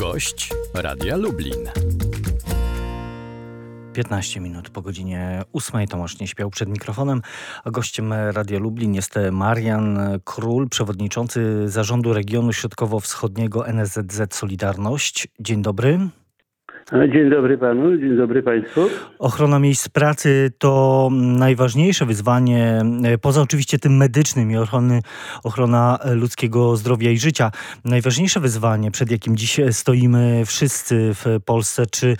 Gość Radia Lublin. 15 minut po godzinie 8 Tomasz nie śpiał przed mikrofonem, a gościem Radia Lublin jest Marian Król, przewodniczący zarządu regionu środkowo-wschodniego NSZZ Solidarność. Dzień dobry. Dzień dobry panu, dzień dobry państwu. Ochrona miejsc pracy to najważniejsze wyzwanie, poza oczywiście tym medycznym i ochrony, ochrona ludzkiego zdrowia i życia. Najważniejsze wyzwanie, przed jakim dziś stoimy wszyscy w Polsce. Czy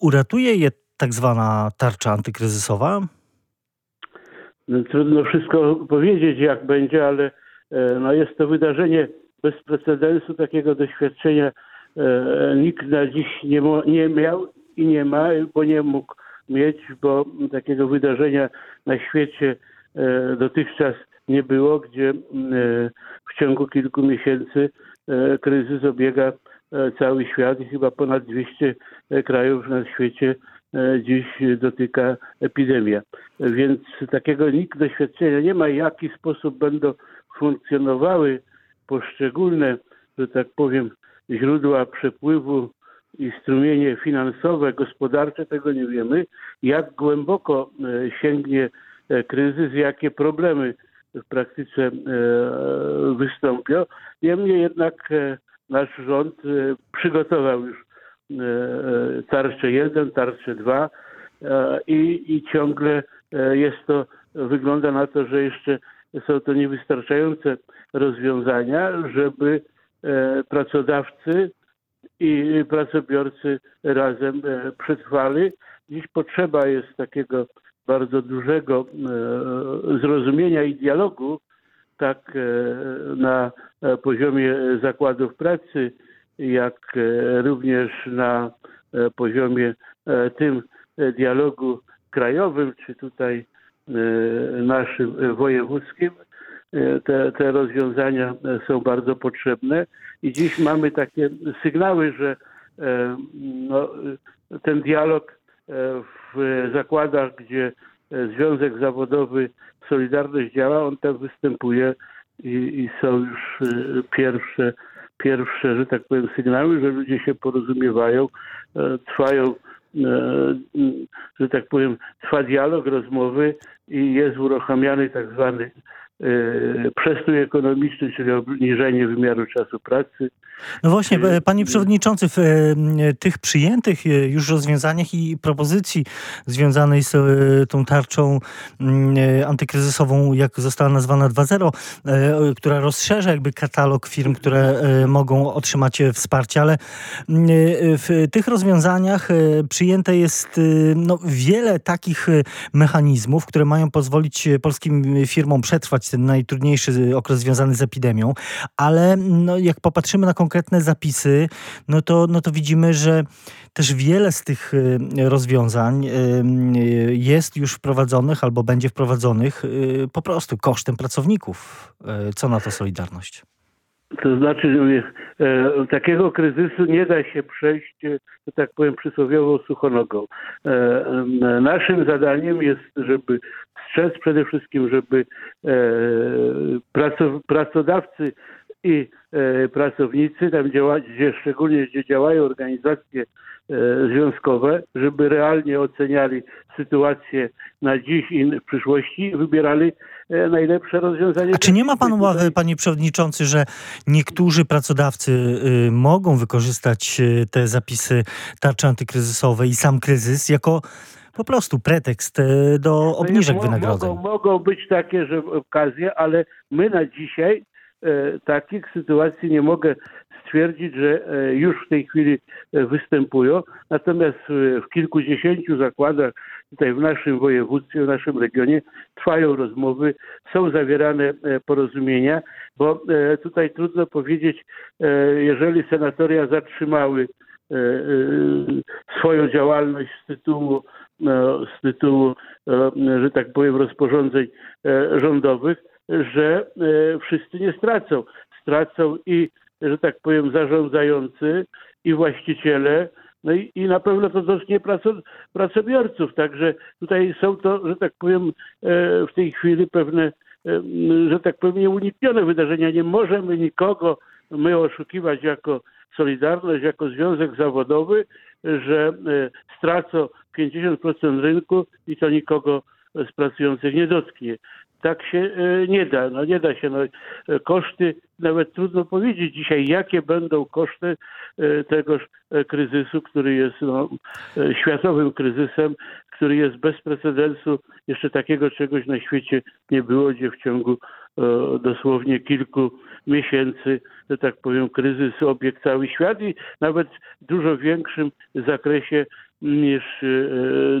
uratuje je tak zwana tarcza antykryzysowa? No, trudno wszystko powiedzieć, jak będzie, ale e, no, jest to wydarzenie bez precedensu, takiego doświadczenia e, nikt na dziś nie, nie miał i nie ma, bo nie mógł mieć, bo takiego wydarzenia na świecie e, dotychczas nie było, gdzie w ciągu kilku miesięcy kryzys obiega cały świat i chyba ponad 200 krajów na świecie E, dziś dotyka epidemia. Więc takiego nikt doświadczenia nie ma, jaki sposób będą funkcjonowały poszczególne, że tak powiem, źródła przepływu i strumienie finansowe, gospodarcze, tego nie wiemy. Jak głęboko e, sięgnie e, kryzys, jakie problemy w praktyce wystąpią. Niemniej jednak nasz rząd przygotował już E, e, tarczę 1, tarczę 2 e, i, i ciągle jest to, wygląda na to, że jeszcze są to niewystarczające rozwiązania, żeby pracodawcy i pracobiorcy razem przetrwali. Dziś potrzeba jest takiego bardzo dużego zrozumienia i dialogu, tak na poziomie zakładów pracy, jak e, również na e, poziomie e, tym dialogu krajowym, czy tutaj naszym wojewódzkim. Te, te rozwiązania są bardzo potrzebne. I dziś mamy takie sygnały, że no, ten dialog w zakładach, gdzie Związek Zawodowy Solidarność działa, on tam występuje i, i są już pierwsze pierwsze, że tak powiem, sygnały, że ludzie się porozumiewają, e, trwają, e, że tak powiem, trwa dialog, rozmowy i jest uruchamiany tak zwany e, przestój ekonomiczny, czyli obniżenie wymiaru czasu pracy, no właśnie, e, panie przewodniczący, w e, tych przyjętych już rozwiązaniach i propozycji związanej z tą tarczą antykryzysową, jak została nazwana 2.0, która rozszerza jakby katalog firm, które mogą otrzymać wsparcie, ale w tych rozwiązaniach przyjęte jest no, wiele takich mechanizmów, które mają pozwolić polskim firmom przetrwać ten najtrudniejszy okres związany z epidemią, ale no, jak popatrzymy na konkretne zapisy, no to, no to widzimy, że też wiele z tych y, rozwiązań y, y, jest już wprowadzonych albo będzie wprowadzonych po prostu kosztem pracowników. Co na to Solidarność? To znaczy, e, takiego kryzysu nie da się przejść, że tak powiem, przysłowiową suchonogą. E, e, naszym zadaniem jest, żeby strzec przede wszystkim, żeby e, pracodawcy i e, pracownicy, tam działa, gdzie szczególnie gdzie działają organizacje e, związkowe, żeby realnie oceniali sytuację na dziś i w przyszłości i wybierali e, najlepsze rozwiązanie. A czy nie ma pan obawy, panie przewodniczący, że niektórzy pracodawcy y, mogą wykorzystać y, te zapisy tarczy antykryzysowej i sam kryzys jako po prostu pretekst y, do no obniżek wynagrodzeń? Mogą, mogą być takie że okazje, ale my na dzisiaj E, takich sytuacji nie mogę stwierdzić, że e, już w tej chwili e, występują. Natomiast w kilkudziesięciu zakładach tutaj w naszym województwie, w naszym regionie trwają rozmowy, są zawierane porozumienia, bo tutaj trudno powiedzieć, jeżeli senatoria zatrzymały swoją działalność z tytułu, z tytułu, że tak powiem, rozporządzeń rządowych, że e, wszyscy nie stracą. Stracą i, że tak powiem, zarządzający i właściciele, no i, i na pewno to dotknie pracobiorców. Także tutaj są to, że tak powiem, e, w tej chwili pewne, e, że tak powiem, nieuniknione wydarzenia. Nie możemy nikogo my oszukiwać jako Solidarność, jako związek zawodowy, że e, stracą 50% rynku i to nikogo z pracujących nie dotknie. Tak się e, nie da. No nie da się. No, e, koszty, nawet trudno powiedzieć dzisiaj, jakie będą koszty tegoż kryzysu, który jest no, światowym kryzysem, który jest bez precedensu. Jeszcze takiego czegoś na świecie nie było, gdzie w ciągu dosłownie kilku miesięcy, że tak powiem, kryzys obiegł cały świat i nawet w dużo większym zakresie niż e,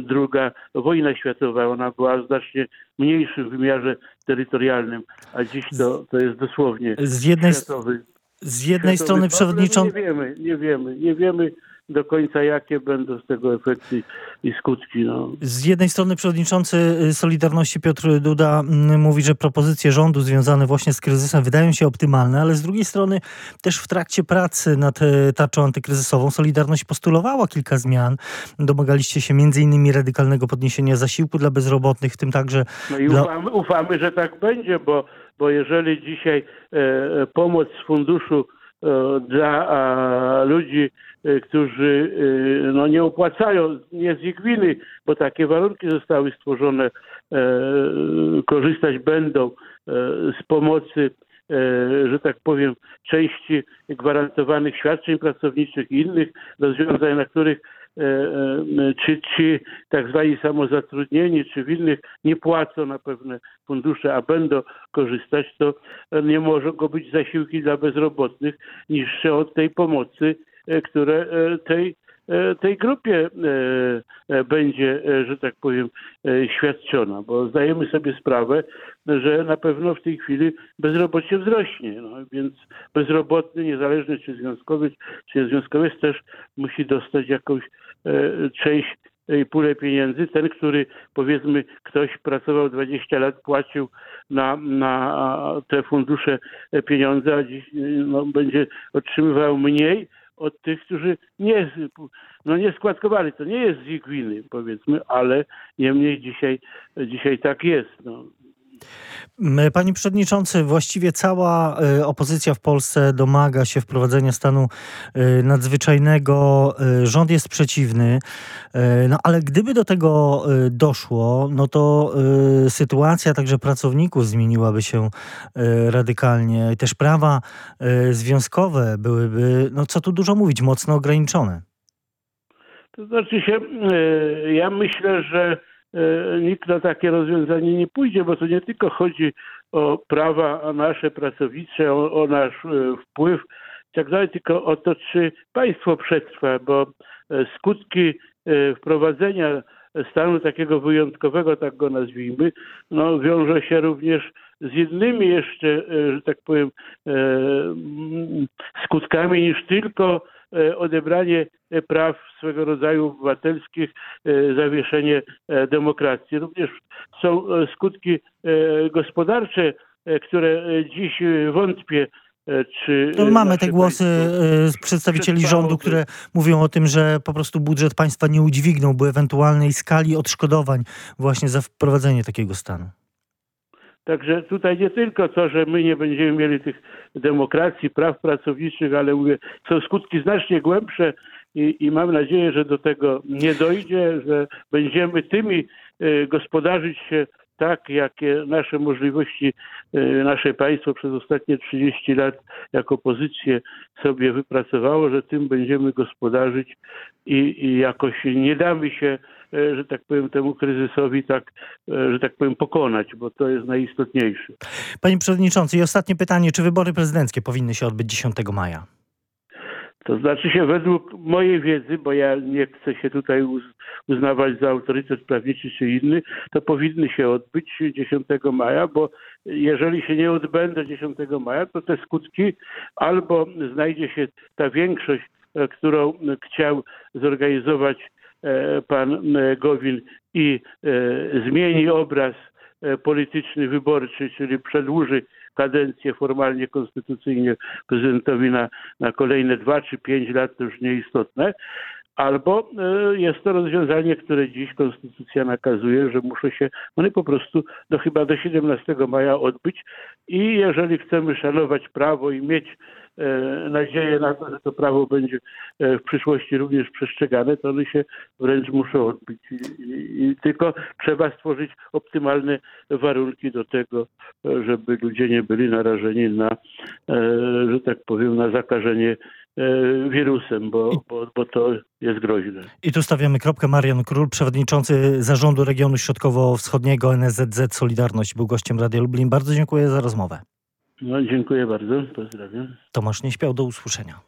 druga wojna światowa. Ona była w znacznie mniejszym wymiarze terytorialnym, a dziś to, to jest dosłownie z jednej, światowy. Z jednej światowy strony przewodniczący. Nie wiemy, nie wiemy, nie wiemy do końca, jakie będą z tego efekty i skutki. No. Z jednej strony przewodniczący y, Solidarności Piotr Duda mm, mówi, że propozycje rządu związane właśnie z kryzysem wydają się optymalne, ale z drugiej strony też w trakcie pracy nad y, tarczą antykryzysową Solidarność postulowała kilka zmian. Domagaliście się m.in. radykalnego podniesienia zasiłku dla bezrobotnych, w tym także... No i dla... ufamy, ufamy, że tak będzie, bo, bo jeżeli dzisiaj e, e pomoc z funduszu dla a, ludzi E, którzy e, no, nie opłacają, nie z ich winy, bo takie warunki zostały stworzone, e, korzystać będą z pomocy, że tak powiem, części gwarantowanych świadczeń pracowniczych i innych rozwiązań, na których czy ci tak zwani samozatrudnieni, czy w innych nie płacą na pewne fundusze, a będą korzystać, to nie mogą być zasiłki dla bezrobotnych niższe od tej pomocy E, które e, tej, e, tej grupie będzie, że tak powiem, świadczona, bo zdajemy sobie sprawę, że na pewno w tej chwili bezrobocie wzrośnie, no, więc bezrobotny, niezależny czy związkowy, czy niezwiązkowy też musi dostać jakąś część i pulę pieniędzy. Ten, który powiedzmy ktoś pracował 20 lat, płacił na, na te fundusze pieniądze, a dziś no, będzie otrzymywał mniej, od tych, którzy nie, no nie składkowali. To nie jest z ich winy, powiedzmy, ale niemniej dzisiaj, dzisiaj tak jest. No. Panie Przewodniczący, właściwie cała e, opozycja w Polsce domaga się wprowadzenia stanu e, nadzwyczajnego. E, rząd jest przeciwny, no ale gdyby do tego doszło, no to sytuacja także pracowników zmieniłaby się radykalnie. Też prawa związkowe byłyby, no co tu dużo mówić, mocno ograniczone. To znaczy się, ja myślę, że nikt na takie rozwiązanie nie pójdzie, bo to nie tylko chodzi o prawa nasze pracownicze, o, o nasz e, wpływ i tak dalej, tylko o to, czy państwo przetrwa, bo e, skutki wprowadzenia stanu takiego wyjątkowego, tak go nazwijmy, no, wiąże się również z innymi jeszcze, że tak powiem, skutkami niż tylko E, odebranie e, praw swego rodzaju obywatelskich, e, zawieszenie demokracji. Również są skutki gospodarcze, które dziś wątpię, czy no, mamy te głosy z przedstawicieli rządu, które mówią o tym, że po prostu budżet państwa nie udźwignąłby ewentualnej skali odszkodowań właśnie za wprowadzenie takiego stanu. Także tutaj nie tylko to, że my nie będziemy mieli tych demokracji, praw pracowniczych, ale mówię, są skutki znacznie głębsze i, i mam nadzieję, że do tego nie dojdzie, że będziemy tymi y, gospodarzyć się tak, jakie nasze możliwości, y, nasze państwo przez ostatnie 30 lat jako pozycję sobie wypracowało, że tym będziemy gospodarzyć i, i jakoś nie damy się E, że tak powiem, temu kryzysowi tak, e, że tak powiem, pokonać, bo to jest najistotniejsze. Panie Przewodniczący, i ostatnie pytanie, czy wybory prezydenckie powinny się odbyć 10 maja? To znaczy się według mojej wiedzy, bo ja nie chcę się tutaj uznawać za autorytet prawniczy czy inny, to powinny się odbyć 10 maja, bo jeżeli się nie odbędą 10 maja, to te skutki albo znajdzie się ta większość, e, którą chciał zorganizować E, pan e, Gowin i e, zmieni obraz polityczny, wyborczy, czyli przedłuży kadencję formalnie, konstytucyjnie prezydentowi na, na kolejne dwa czy pięć lat, to już nieistotne, Albo e, jest to rozwiązanie, które dziś konstytucja nakazuje, że muszę się one po prostu do chyba do 17 maja odbyć i jeżeli chcemy szanować prawo i mieć e, nadzieję na to, że to prawo będzie e, w przyszłości również przestrzegane, to one się wręcz muszą odbyć. I, tylko trzeba stworzyć optymalne warunki do tego, żeby ludzie nie byli narażeni na, że tak powiem, na zakażenie wirusem, bo, bo, bo to jest groźne. I tu stawiamy kropkę. Marian Król, przewodniczący Zarządu Regionu Środkowo-Wschodniego NSZZ Solidarność, był gościem Radia Lublin. Bardzo dziękuję za rozmowę. No, dziękuję bardzo, pozdrawiam. Tomasz nie śpiał, do usłyszenia.